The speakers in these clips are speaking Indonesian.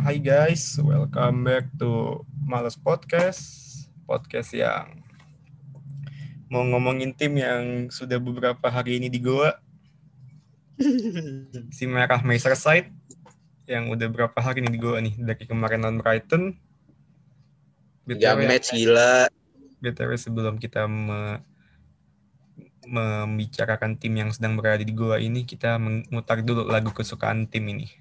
Hai guys, welcome back to Males Podcast. Podcast yang mau ngomongin tim yang sudah beberapa hari ini di Goa. Si Merah Merseyside yang udah berapa hari ini di Goa nih dari kemarin lawan Brighton. Tiga match gila. BTW sebelum kita me- membicarakan tim yang sedang berada di Goa ini, kita memutar dulu lagu kesukaan tim ini.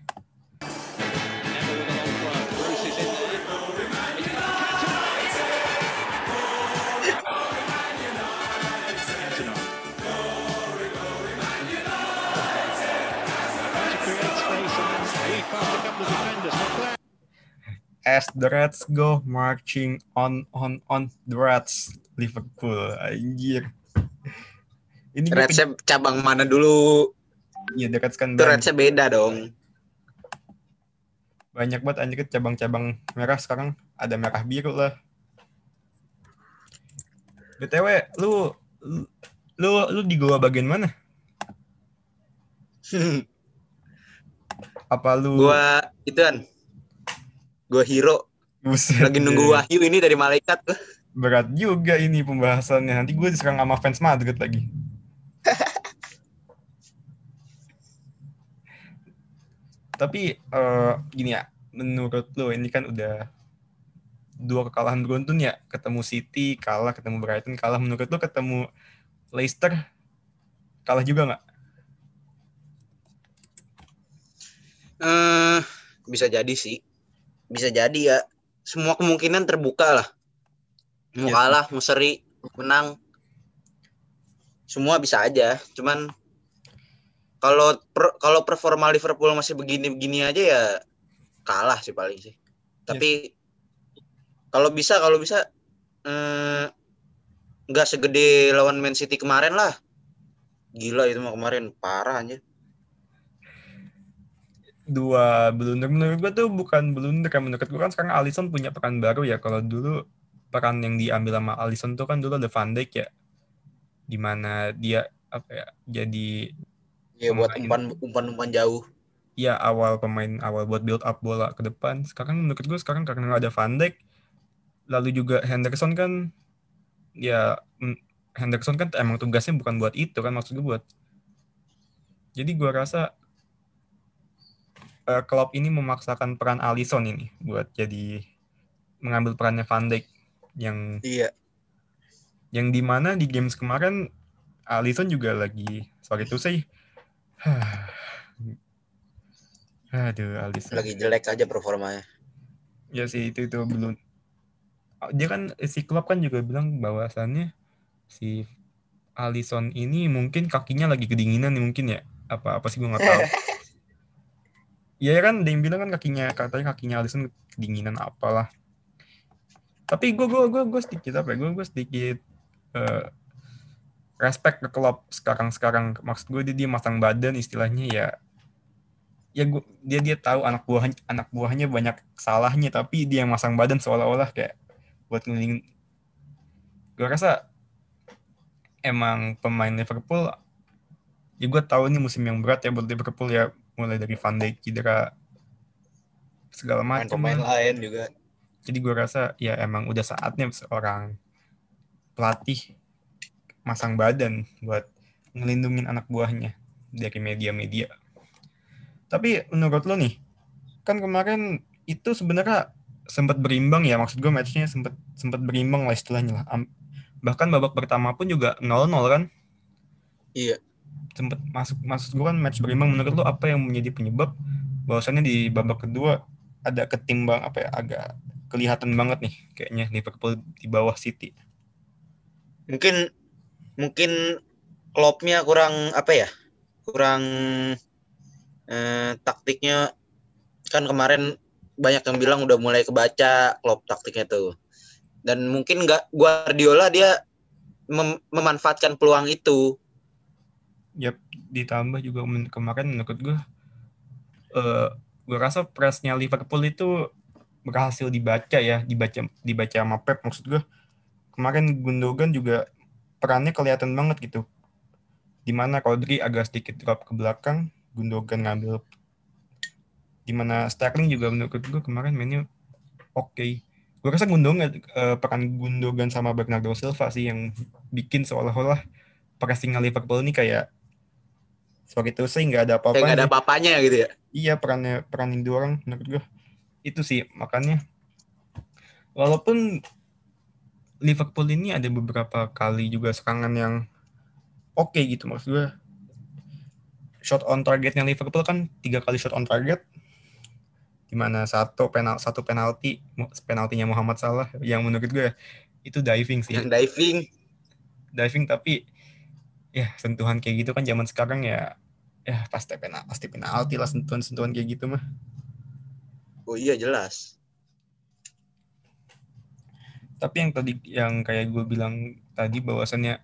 As the Reds go marching on on on the Reds Liverpool anjir. Ini Reds cabang mana dulu? Iya The Reds kan Itu banyak, Reds beda dong. banyak banget anjir cabang-cabang merah sekarang ada merah biru lah. BTW lu lu lu di gua bagian mana? Apa lu gua ituan. Gua hero. Buset Lagi nunggu deh. Wahyu ini dari malaikat. Berat juga ini pembahasannya. Nanti gue diserang sama fans Madrid lagi. Tapi eh, gini ya, menurut lo ini kan udah dua kekalahan beruntun ya, ketemu City kalah, ketemu Brighton kalah. Menurut lo ketemu Leicester kalah juga nggak? Eh, bisa jadi sih. Bisa jadi ya. Semua kemungkinan terbuka lah. Mau Iya sih. kalah, mau seri, menang. Semua bisa aja. Cuman kalau per- kalau performa Liverpool masih begini-begini aja ya kalah sih paling sih. Tapi kalau bisa kalau bisa eh, nggak segede lawan Man City kemarin lah. Gila itu mah kemarin parah aja. Dua blunder menurut gue tuh bukan blunder kan menurut gue kan sekarang Alisson punya peran baru ya. Kalau dulu peran yang diambil sama Alisson tuh kan dulu ada Van Dijk ya, di mana dia apa ya jadi Ya buat umpan umpan umpan jauh. ya awal pemain awal buat build up bola ke depan. Sekarang menurut gue sekarang karena ada Van Dijk, lalu juga Henderson kan ya Henderson kan emang tugasnya bukan buat itu kan maksud gue buat. Jadi gue rasa eh, Klopp ini memaksakan peran Alisson ini buat jadi mengambil perannya Van Dijk yang Iya. yang di mana di games kemarin Alisson juga lagi sorry to say. Aduh Alisson. Lagi jelek aja performanya. ya sih itu itu belum. Dia kan si klub kan juga bilang bahwasannya si Alisson ini mungkin kakinya lagi kedinginan nih mungkin ya. Apa apa sih gue nggak tahu Iya kan, ada yang bilang kan kakinya katanya kakinya Alisson kedinginan apalah. Tapi gue gue gue gue sedikit apa ya? Gue gue sedikit eh, respect ke klub sekarang sekarang. Maksud gue dia, dia masang badan istilahnya ya. Ya gue dia dia tahu anak buah anak buahnya banyak salahnya tapi dia yang masang badan seolah-olah kayak buat ngelilingin. Gue rasa emang pemain Liverpool ya gue tahu ini musim yang berat ya buat Liverpool ya mulai dari Van Dijk cedera segala macam lah. lain juga. Jadi gue rasa ya emang udah saatnya seorang pelatih masang badan buat ngelindungin anak buahnya dari media-media. Tapi menurut lo nih, kan kemarin itu sebenarnya sempat berimbang ya, maksud gue matchnya sempat sempat berimbang lah istilahnya lah. Bahkan babak pertama pun juga 0-0 kan, Iya. Sempat masuk maksud gue kan match berimbang. Menurut lo apa yang menjadi penyebab bahwasannya di babak kedua ada ketimbang apa ya agak kelihatan banget nih kayaknya Liverpool di bawah City. Mungkin mungkin klubnya kurang apa ya? Kurang eh, taktiknya kan kemarin banyak yang bilang udah mulai kebaca klub taktiknya tuh. Dan mungkin nggak Guardiola dia mem- memanfaatkan peluang itu. Yap, ditambah juga kemarin menurut gue eh gue rasa pressnya Liverpool itu berhasil dibaca ya, dibaca dibaca sama Pep maksud gue. Kemarin Gundogan juga perannya kelihatan banget gitu. Di mana Rodri agak sedikit drop ke belakang, Gundogan ngambil Di mana Sterling juga menurut gue kemarin mainnya oke. Gue rasa Gundogan eh, peran Gundogan sama Bernardo Silva sih yang bikin seolah-olah pressing Liverpool ini kayak itu sih nggak ada apa-apa. nggak ada apa-apanya gitu ya. Iya perannya peran ini dua orang menurut gue itu sih makanya walaupun Liverpool ini ada beberapa kali juga serangan yang oke gitu maksud gue shot on targetnya Liverpool kan tiga kali shot on target di mana satu penal satu penalti penaltinya Muhammad Salah yang menurut gue itu diving sih Yang diving. diving tapi ya sentuhan kayak gitu kan zaman sekarang ya ya pasti penal pasti penalti lah sentuhan sentuhan kayak gitu mah. Oh iya jelas. tapi yang tadi yang kayak gue bilang tadi bahwasannya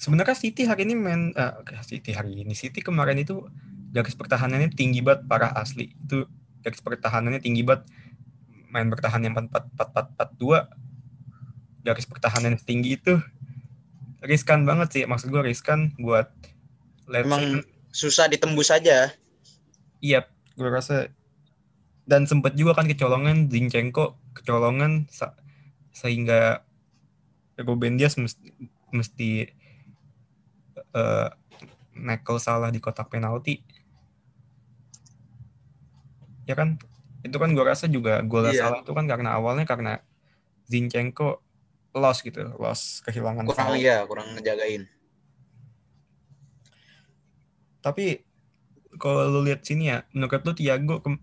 sebenarnya City hari ini main eh, City hari ini City kemarin itu garis pertahanannya tinggi banget parah asli. Itu garis pertahanannya tinggi banget. Main bertahan yang 4 4 4 4 2 garis pertahanan yang tinggi itu riskan banget sih maksud gue riskan buat let's say Emang susah ditembus aja. Iya, gue rasa dan sempet juga kan kecolongan Zinchenko kecolongan sehingga Ruben Dias mesti, mesti eh, nekel salah di kotak penalti. Ya kan? Itu kan gue rasa juga golnya Iya. salah itu kan karena awalnya karena Zinchenko lost gitu, lost kehilangan Kurang foul. iya, kurang ngejagain. Tapi kalau lu lihat sini ya, menurut lu Thiago kem-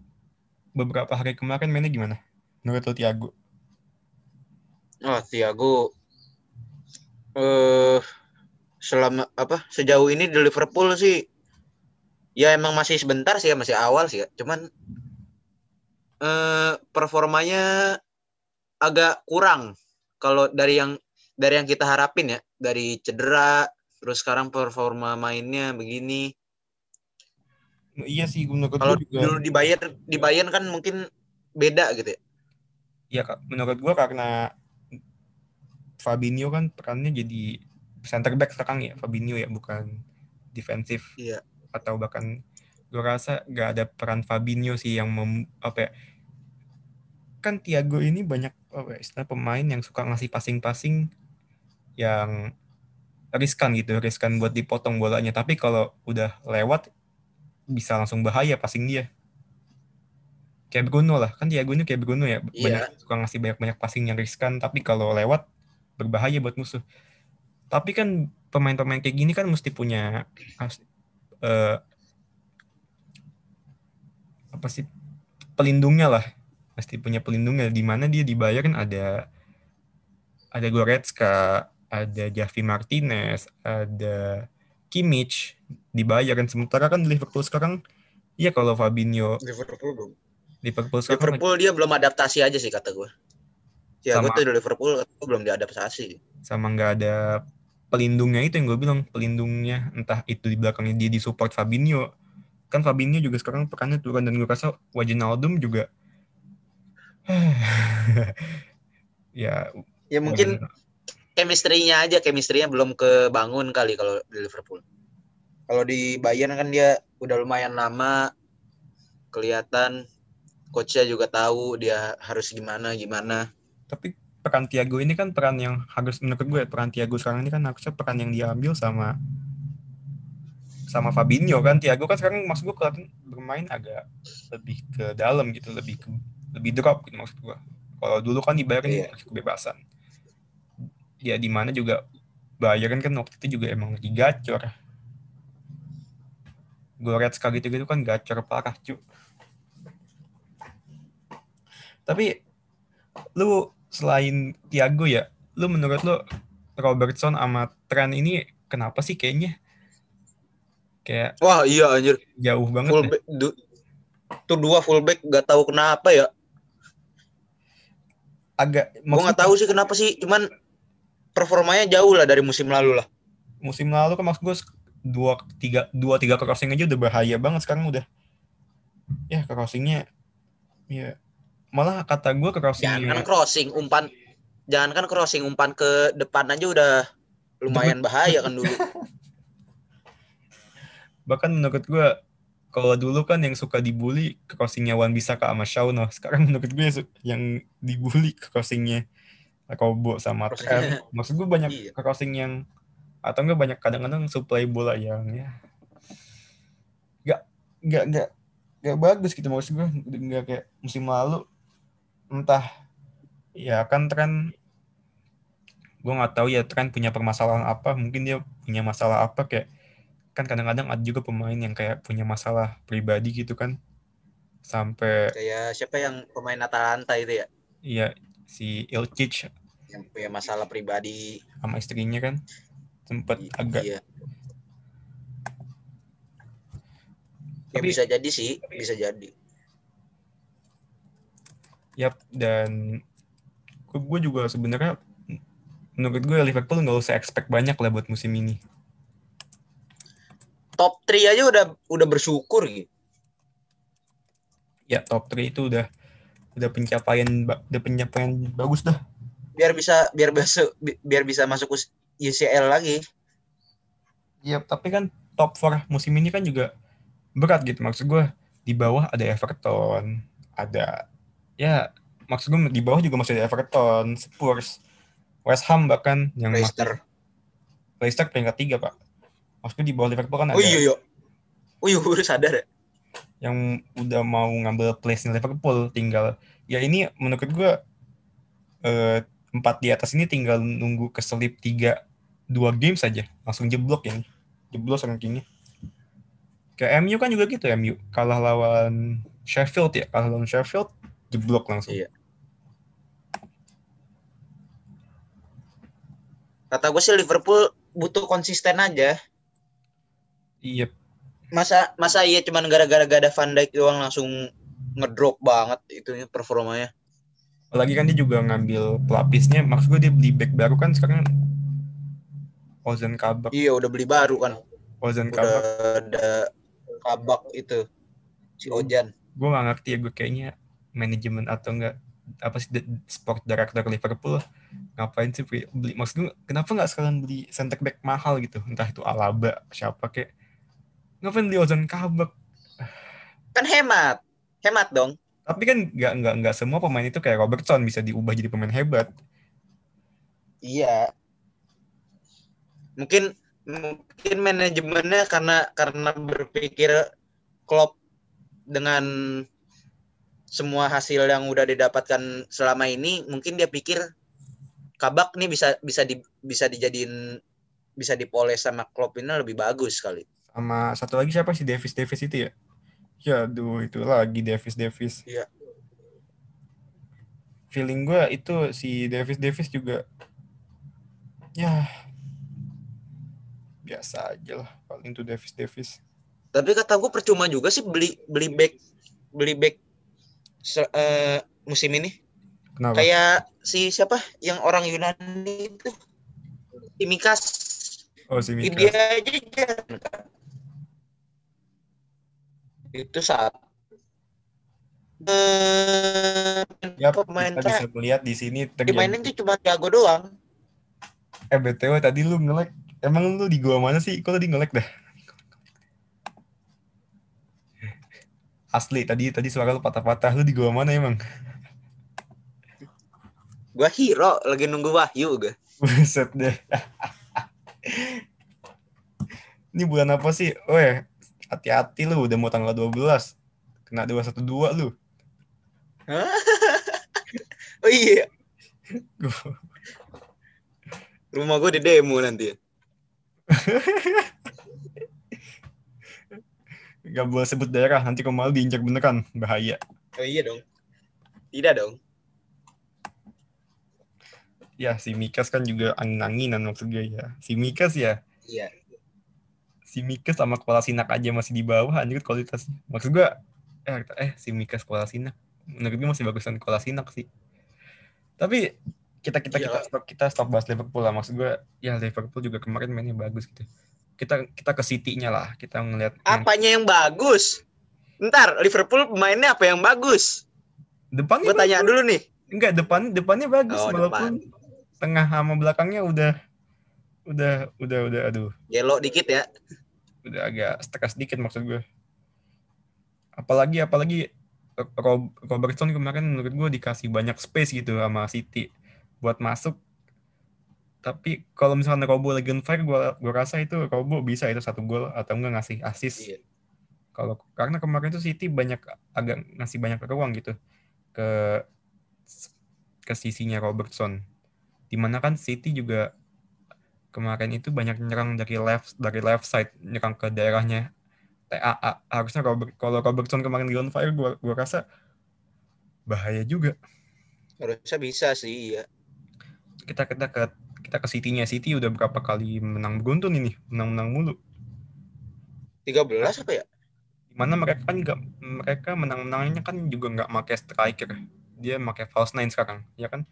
beberapa hari kemarin mainnya gimana? Menurut lu Thiago? Oh, Thiago eh selama apa sejauh ini di Liverpool sih ya emang masih sebentar sih ya masih awal sih ya. Cuman eh performanya agak kurang kalau dari yang dari yang kita harapin ya, dari cedera terus sekarang performa mainnya begini. Iya sih, menurut Kalau juga. dulu di Bayern di Bayern kan mungkin beda gitu ya. Ya, Kak, menurut gue karena Fabinho kan perannya jadi center back sekarang ya, Fabinho ya, bukan defensif. Iya. Atau bahkan gue rasa gak ada peran Fabinho sih yang mem, apa ya, kan Thiago ini banyak apa ya, istilah pemain yang suka ngasih passing-passing yang riskan gitu, riskan buat dipotong bolanya. Tapi kalau udah lewat bisa langsung bahaya passing dia. Kayak Bruno lah, kan Thiago ini kayak Bruno ya, Iya. banyak suka ngasih banyak-banyak passing yang riskan, tapi kalau lewat berbahaya buat musuh. Tapi kan pemain-pemain kayak gini kan mesti punya eh, apa sih pelindungnya lah, mesti punya pelindungnya di mana dia dibayarin? Ada ada Goretzka, ada Javi Martinez, ada Kimmich dibayarin. Sementara kan di Liverpool sekarang Iya kalau Fabinho Liverpool belum. Liverpool sekarang Liverpool dia belum adaptasi aja sih kata gue. Ya gue Sama- tuh di Liverpool gua belum diadaptasi. sama nggak ada pelindungnya. Itu yang gue bilang pelindungnya. Entah itu di belakangnya dia disupport Fabinho. Kan Fabinho juga sekarang perannya turun dan gue rasa Wijnaldum juga ya Ya mungkin chemistry-nya aja, chemistry-nya belum kebangun kali kalau di Liverpool. Kalau di Bayern kan dia udah lumayan lama kelihatan coachnya juga tahu dia harus gimana gimana. tapi peran Thiago ini kan peran yang harus menurut gue peran Thiago sekarang ini kan harusnya peran yang diambil sama sama Fabinho kan Thiago kan sekarang maksud gue kelihatan bermain agak lebih ke dalam gitu lebih ke, lebih drop gitu maksud gue kalau dulu kan di Bayern Iya. dikasih kebebasan. Ya di mana juga Bayern kan waktu itu juga emang lagi gacor. Goretzka gitu-gitu kan gacor parah cu. Tapi lu selain Thiago ya, lu menurut lu Robertson sama Trent ini kenapa sih kayaknya? Kayak Wah iya anjir, jauh banget full du- tuh dua fullback gak tahu kenapa ya. Agak Gue nggak tahu sih kenapa sih, cuman performanya jauh lah dari musim lalu lah. musim lalu kan maksud gue dua tiga dua tiga crossing aja udah bahaya banget sekarang udah ya crossingnya ya malah kata gue crossingnya Jangan crossing umpan, jangan kan crossing umpan ke depan aja udah lumayan bahaya kan dulu. bahkan menurut gue kalau dulu kan yang suka dibully ke crossingnya Wan bisa ke sama Shauno. Sekarang menurut gue yang dibully ke crossingnya Kobo sama Trent. Maksud gue banyak Iya. ke crossing yang atau enggak banyak kadang-kadang supply bola yang ya nggak nggak nggak nggak bagus gitu maksud gue nggak kayak musim lalu entah ya kan tren gue nggak tahu ya tren punya permasalahan apa mungkin dia punya masalah apa kayak kan kadang-kadang ada juga pemain yang kayak punya masalah pribadi gitu kan sampai Kayak siapa yang pemain Atalanta itu ya? ya si Ilcic Yang punya masalah pribadi. sama istrinya kan sempat I- agak Iya. Ya Tapi- bisa jadi sih, bisa jadi. Yap, dan gue juga sebenarnya menurut gue Liverpool nggak usah expect banyak lah buat musim ini. Top 3 aja udah udah bersyukur gitu. Ya top 3 itu udah udah pencapaian udah pencapaian bagus dah. Biar bisa biar bisa bi- biar bisa masuk UCL lagi. Ya tapi kan top 4 musim ini kan juga berat gitu maksud gue di bawah ada Everton, ada ya maksud gue di bawah juga masih ada Everton, Spurs, West Ham bahkan yang Leicester. Leicester peringkat tiga pak. Maksudnya di bawah Liverpool kan ada Oh iya iya. Oh iya, udah sadar ya. yang udah mau ngambil place Liverpool tinggal ya ini menurut gue eh, empat di atas ini tinggal nunggu keselip tiga dua game saja langsung jeblok yang jeblos rankingnya ke MU kan juga gitu MU kalah lawan Sheffield ya kalah lawan Sheffield jeblok langsung Iya. Kata gue sih Liverpool butuh konsisten aja. Iya Masa masa iya cuman gara-gara gak ada Van Dijk doang langsung ngedrop banget itunya performanya. apalagi kan dia juga ngambil pelapisnya maksud gue dia beli back baru kan sekarang Ozan Kabak Iya udah beli baru kan. Udah Kabak ada kabak itu si Ojan. gue gak ngerti ya gue kayaknya manajemen atau enggak apa sih sport director Liverpool ngapain sih beli, beli maksud gue kenapa nggak sekalian beli center back mahal gitu entah itu Alaba siapa kayak ngapain beli Ozan Kabak Kan hemat. Hemat dong. tapi kan nggak nggak nggak semua pemain itu kayak Robertson bisa diubah jadi pemain hebat Iya. Mungkin mungkin manajemennya karena karena berpikir Klopp dengan semua hasil yang udah didapatkan selama ini, mungkin dia pikir Kabak nih bisa bisa di, bisa dijadiin bisa dipoles sama Klopp ini lebih bagus kali. Sama satu lagi siapa sih? Davis Davis itu ya? Ya aduh itu lagi Davis Davis. Iya. feeling gue itu si Davis Davis juga. Ya. Biasa aja lah paling tuh Davis Davis. Tapi kata gue percuma juga sih beli beli back beli back se- eh, musim ini. kenapa? Kayak si siapa? Yang orang Yunani itu Imikas oh si Mika dia aja kan. Itu saat eh ya pemain kita bisa melihat di sini dimainin tuh cuma jago doang. Eh btw tadi lu ngelek emang lu di gua mana sih? Kok tadi ngelek dah? Asli tadi tadi suara lu patah-patah. Lu di gua mana emang? Gua hero lagi nunggu Wahyu gue Buset deh. Ini bulan apa sih? Oh ya, hati-hati lu udah mau tanggal 12. Kena 212 lu. oh iya rumah gue di demo nanti Gak boleh sebut daerah, nanti kalau malu diinjak beneran. Bahaya. oh iya dong tidak dong Ya, si Mikas kan juga angin-anginan maksud gue ya. Si Mikas ya, iya si Mikas sama Kuala Sinak aja masih di bawah anjir kualitasnya. Maksud gue, eh, eh si Mikas Kuala Sinak. Menurut gue masih bagusan Kuala Sinak sih. Tapi kita kita kita Iya. stop kita stop bahas Liverpool lah. Maksud gue, ya Liverpool juga kemarin mainnya bagus gitu. Kita kita ke City-nya lah. Kita ngelihat main- apanya yang bagus ntar Liverpool pemainnya apa yang bagus depannya gue tanya dulu nih Enggak, depan depannya bagus Oh, walaupun tengah sama belakangnya udah udah udah udah aduh, yellow dikit ya udah agak stres dikit maksud gue. apalagi apalagi Rob, Robertson kemarin menurut gue dikasih banyak space gitu sama City buat masuk tapi kalau misalnya Robo lagi on fire gue gue rasa itu Robo bisa itu satu gol atau enggak ngasih assist Iya. kalau karena kemarin itu City banyak agak ngasih banyak ruang gitu ke ke sisinya Robertson di mana kan City juga kemarin itu banyak nyerang dari left dari left side nyerang ke daerahnya. TAA harusnya Robert kalau Robertson kemarin di on fire gue gue rasa bahaya juga. Harusnya bisa sih, iya. kita kita ke kita ke City-nya. City udah berapa kali menang beruntun ini? Menang-menang mulu. 13 apa ya? di mana mereka kan nggak mereka menang-menangnya kan juga nggak pakai striker. Dia pakai false nine sekarang ya kan?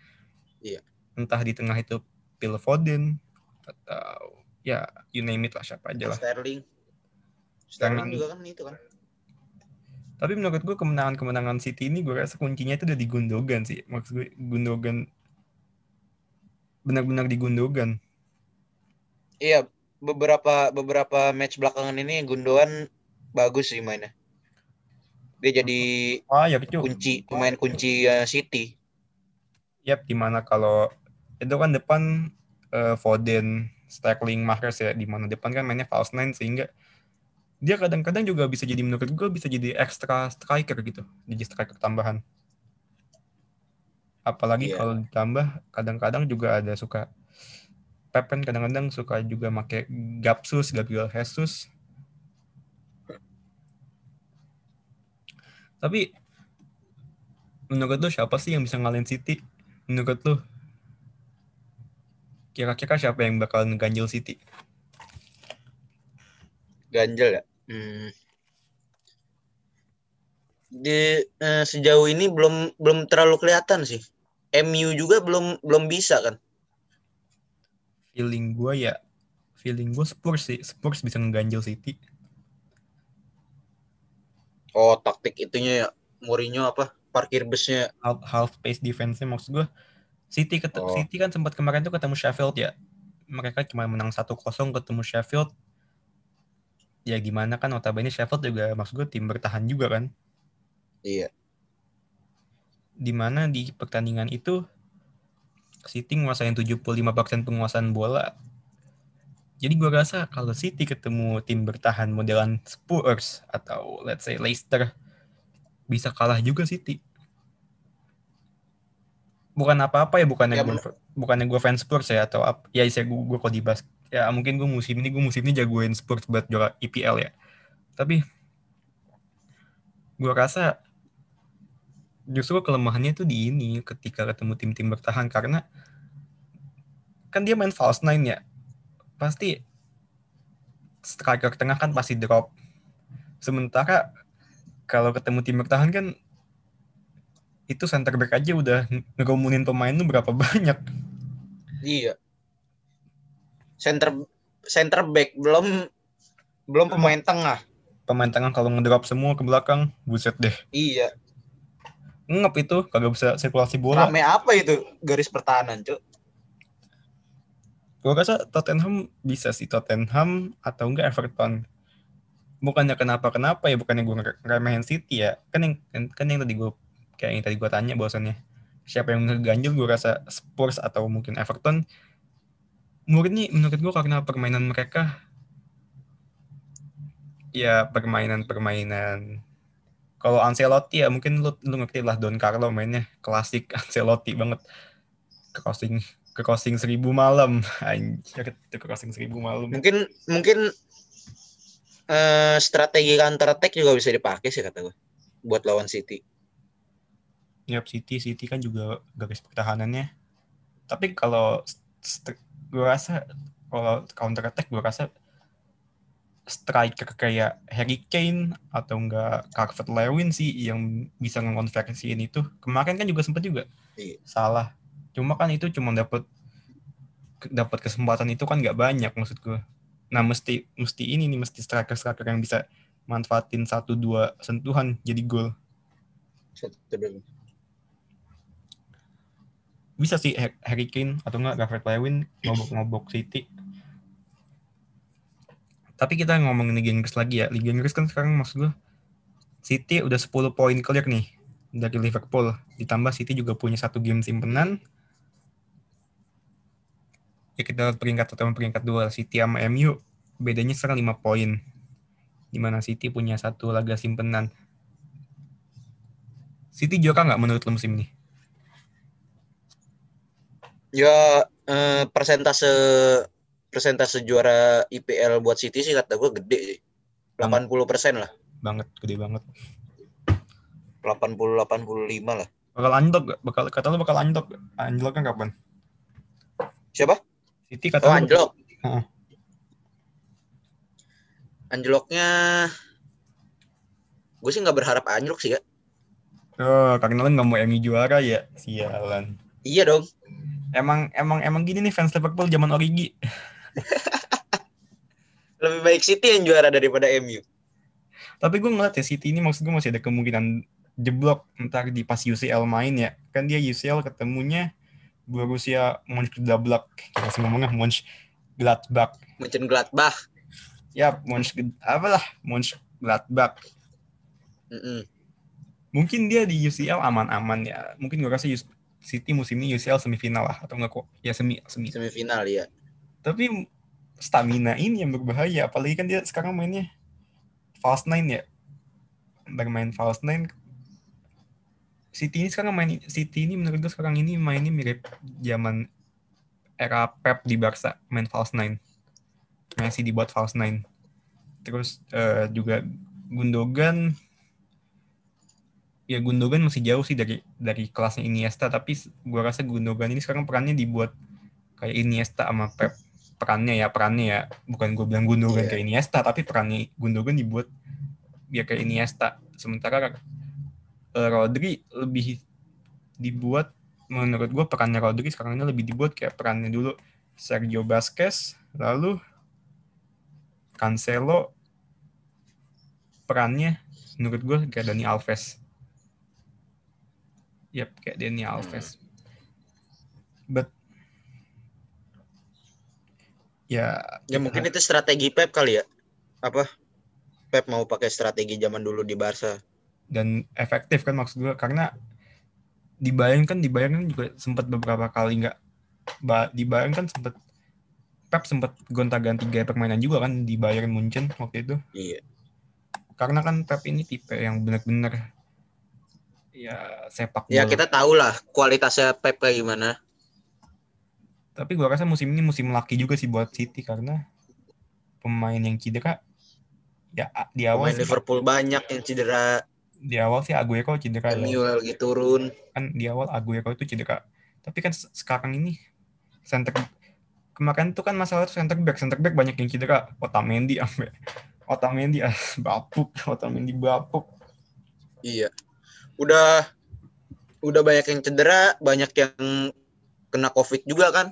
Iya. entah di tengah itu Phil Foden atau ya you name it lah siapa aja lah Sterling. Sterling juga kan itu kan. tapi menurut gue kemenangan-kemenangan City ini gue rasa kuncinya itu udah di Gundogan sih maksud gue Gundogan benar-benar di Gundogan Iya, beberapa beberapa match belakangan ini Gundogan bagus sih mainnya. Dia jadi ah ya kecil kunci pemain kunci uh, City. Yap, di mana kalau itu kan depan eh, Foden, Sterling, Mahrez ya, di mana depan kan mainnya false nine sehingga dia kadang-kadang juga bisa jadi menurut gue bisa jadi extra striker gitu, jadi striker tambahan. Apalagi Iya. kalau ditambah kadang-kadang juga ada suka Pep kan kadang-kadang suka juga make Gapsus, Gabriel Jesus. Tapi menurut lu siapa sih yang bisa ngalahin City? Menurut lu kira-kira siapa yang bakal ngeganjel City? Ganjel ya. Hmm. Di eh, sejauh ini belum belum terlalu kelihatan sih. MU juga belum belum bisa kan. Feeling gue ya, feeling gue Spurs sih. Spurs bisa ngeganjel City. Oh, taktik itunya ya Mourinho apa? Parkir busnya. Half, half pace defense-nya maksud gue. City ket- Oh. City kan sempat kemarin tuh ketemu Sheffield ya. Mereka cuma menang 1-0 ketemu Sheffield. Ya gimana kan notabene Sheffield juga maksud gue tim bertahan juga kan. Iya. Di mana di pertandingan itu City nguasain 75% penguasaan bola. Jadi gue rasa kalau City ketemu tim bertahan modelan Spurs atau let's say Leicester bisa kalah juga City. Bukan apa-apa ya, bukannya Ya, gue bukannya gue fans Spurs ya atau apa? Ya saya gue, gue kalau dibahas ya mungkin gue musim ini gue musim ini jagoin Spurs buat juara IPL ya. Tapi gue rasa justru kelemahannya tuh di ini ketika ketemu tim-tim bertahan karena kan dia main false nine ya pasti striker tengah kan pasti drop sementara kalau ketemu tim bertahan kan itu center back aja udah ngerumunin pemain lu berapa banyak Iya. Center center back belum belum pemain tengah. pemain tengah kalau ngedrop semua ke belakang buset deh Iya. ngep itu kagak bisa sirkulasi bola Rame apa itu garis pertahanan, Cuk? gue rasa Tottenham bisa sih Tottenham atau enggak Everton bukannya kenapa kenapa ya bukannya gue ngeremehin City ya kan yang kan yang tadi gue kayak yang tadi gue tanya bahwasannya siapa yang ngeganjel gue rasa Spurs atau mungkin Everton murni menurut gue karena permainan mereka ya permainan-permainan. Kalau Ancelotti ya mungkin lu, lu ngerti lah Don Carlo mainnya klasik Ancelotti banget. Crossing ke crossing seribu malam anjir itu crossing seribu malam. Mungkin mungkin eh, strategi counter attack juga bisa dipakai sih kata gue buat lawan City. Yap, City City kan juga garis pertahanannya. Tapi kalau gue rasa kalau counter attack gue rasa striker kayak Harry Kane atau enggak Calvert Lewin sih yang bisa ngonversiin itu. Kemarin kan juga sempat juga Iya. salah. Cuma kan itu cuma dapat dapat kesempatan itu kan nggak banyak maksud gue nah mesti mesti ini nih mesti striker striker yang bisa manfaatin satu dua sentuhan jadi gol. Satu. Bisa sih Ha- Harry Kane atau enggak Calvert Lewin ngobok-ngobok City tapi kita ngomongin Liga Inggris lagi ya Liga Inggris kan sekarang maksud gue City udah 10 poin clear nih dari Liverpool. Ditambah City juga punya satu game simpenan. Ya kita lihat peringkat sama peringkat dua City sama MU bedanya sekarang 5 poin. Di mana City punya satu laga simpenan. City juara nggak menurut lo musim ini? Ya eh, persentase persentase juara IPL buat City sih kata gue gede sih. 80 persen lah. Banget, gede banget. 80 85 lah. Bakal anjlok gak? Bakal, kata lo bakal anjlok gak? Anjlok kan kapan? Siapa? City kata Oh lo- anjlok. Heeh. Anjloknya gue sih nggak berharap anjlok sih ya. Oh, karena lo nggak mau MU juara ya? Sialan. Iya dong. Emang emang emang gini nih fans Liverpool zaman Origi. Lebih baik City yang juara daripada MU. Tapi gue ngeliat ya City ini maksud gue masih ada kemungkinan jeblok ntar di pas UCL main ya. Kan dia UCL ketemunya Borussia Mönchengladbach. Masih ngomongnya Mönchengladbach. Mönchengladbach. Ya, Mönchengladbach. Apalah, Mönchengladbach. Mm-mm. Mungkin dia di UCL aman-aman ya. Mungkin gue US- City musim ini UCL semifinal lah. Atau enggak kok. Ya semi. semi. Semifinal ya. Tapi stamina ini yang berbahaya. Apalagi kan dia sekarang mainnya false nine ya. Bermain false nine. City ini sekarang main City ini menurut gue sekarang ini mainnya mirip zaman era Pep di Barca main false nine. Messi dibuat false nine. Terus eh, juga Gundogan ya Gundogan masih jauh sih dari dari kelasnya Iniesta tapi gua rasa Gundogan ini sekarang perannya dibuat kayak Iniesta sama Pep. Perannya ya perannya ya bukan gue bilang Gundogan Iya. kayak Iniesta tapi perannya Gundogan dibuat biar kayak Iniesta. Sementara eh, Rodri lebih dibuat menurut gue perannya Rodri sekarang ini lebih dibuat kayak perannya dulu Sergio Vasquez lalu Cancelo. Perannya menurut gue kayak Dani Alves Yap, kayak Dani Alves. But ya Ya mungkin itu strategi Pep kali ya. Apa? Pep mau pakai strategi zaman dulu di Barca. dan efektif kan maksud gue karena di Bayern kan di Bayern kan juga sempat beberapa kali nggak ba, di Bayern kan sempat Pep sempat gonta-ganti gaya permainan juga kan di Bayern Munchen waktu itu Iya. karena kan Pep ini tipe yang benar-benar ya sepak Ya bola. kita tahu lah kualitasnya Pep kayak gimana. Tapi gua rasa musim ini musim laki juga sih buat City karena pemain yang cedera ya di awal Pemain sih, Liverpool banyak yang cedera. di awal sih Aguero cedera ya. MU lagi turun. kan di awal Aguero itu cedera. Tapi kan se- sekarang ini center kemarin tuh kan masalah tuh center back, center back banyak yang cedera. Otamendi sampai Otamendi ah, bapuk, Otamendi bapuk. Iya. Udah udah banyak yang cedera, banyak yang kena Covid juga kan.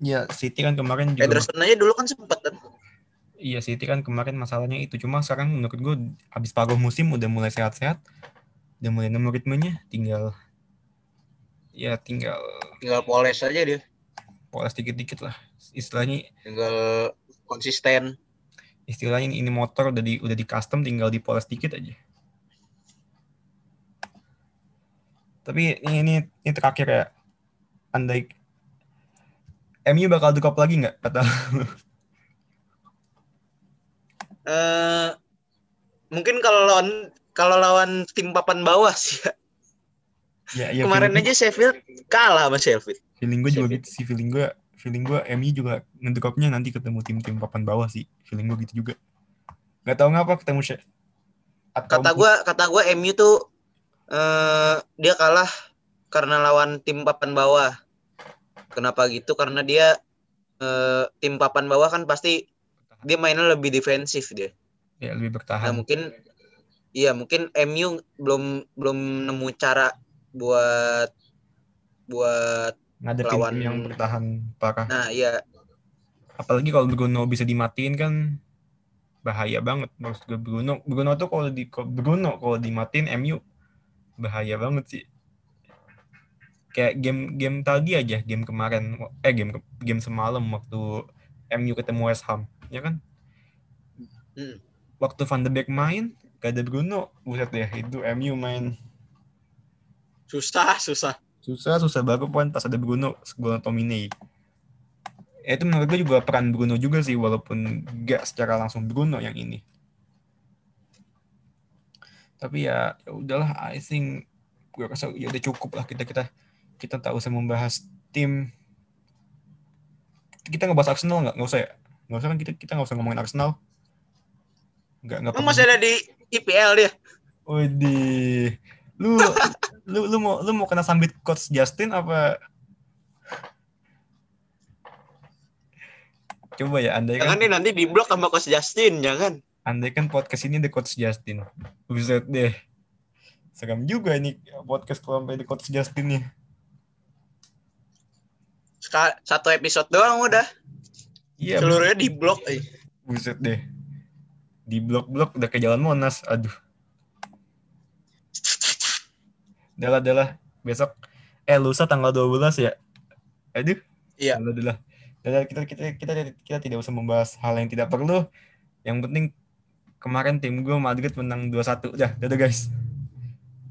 Ya, City kan kemarin juga Ederson aja dulu kan sempat kan. Iya City kan kemarin masalahnya itu cuma sekarang menurut gue habis paruh musim udah mulai sehat-sehat udah mulai nemu ritmenya tinggal ya tinggal Tinggal poles aja dia. poles dikit-dikit lah istilahnya Tinggal konsisten. istilahnya ini, ini motor udah di udah di custom tinggal dipoles dikit aja tapi ini ini, ini terakhir ya andai MU bakal drop lagi nggak kata lu? eh mungkin kalau lawan kalau lawan tim papan bawah sih ya. ya, ya Kemarin aja Sheffield kalah sama Sheffield. feeling gue juga Sheffield. gitu sih feeling gue feeling gue MU juga ngedropnya nanti ketemu tim-tim papan bawah sih feeling gue gitu juga nggak tahu ngapa ketemu atau Kata gua kata gua MU tuh eh dia kalah karena lawan tim papan bawah. Kenapa gitu? Karena dia eh, tim papan bawah kan pasti dia mainnya lebih defensif dia. ya lebih Nah, bertahan mungkin iya mungkin MU belum belum nemu cara buat buat ngadepin lawan- tim yang bertahan parah nah iya apalagi kalau Bruno bisa dimatiin kan bahaya banget maksud gue Bruno Bruno tuh kalau di Bruno kalau dimatiin MU bahaya banget sih kayak game game tadi aja game kemarin eh game game semalam waktu MU ketemu West Ham ya kan Hmm. waktu Van de Beek main gak ada Bruno, buset deh itu MU main Susah, susah. susah susah baru pun pas ada Bruno gol Tomine. Ya, itu menurut gue juga peran Bruno juga sih walaupun gak secara langsung Bruno yang ini. Tapi ya, ya udahlah I think gue rasa ya udah cukup lah kita kita kita tak usah membahas tim kita ngebahas Arsenal nggak nggak usah ya nggak usah kan kita kita nggak usah ngomongin Arsenal nggak nggak Emang masih ada di IPL dia? Waduh. Lu lu lu mau lu mau kena sambit coach Justin apa? Coba ya andai Jangan kan nih nanti di blok sama Coach Justin, jangan. Andai kan podcast ini ada coach Justin. Buset deh. Seram juga ini podcast kalau sampai ada coach Justin nih. Satu episode doang udah. Iya, Seluruhnya di blok. eh. buset deh. Di blok-blok udah ke jalan Monas. Aduh. Dalah, dalah. Besok eh lusa tanggal 12 ya. Aduh. Iya. Dalah, dalah. Dalah, kita, kita kita kita tidak usah membahas hal yang tidak perlu. Yang penting kemarin tim gue Madrid menang 2-1. Udah, dadah guys.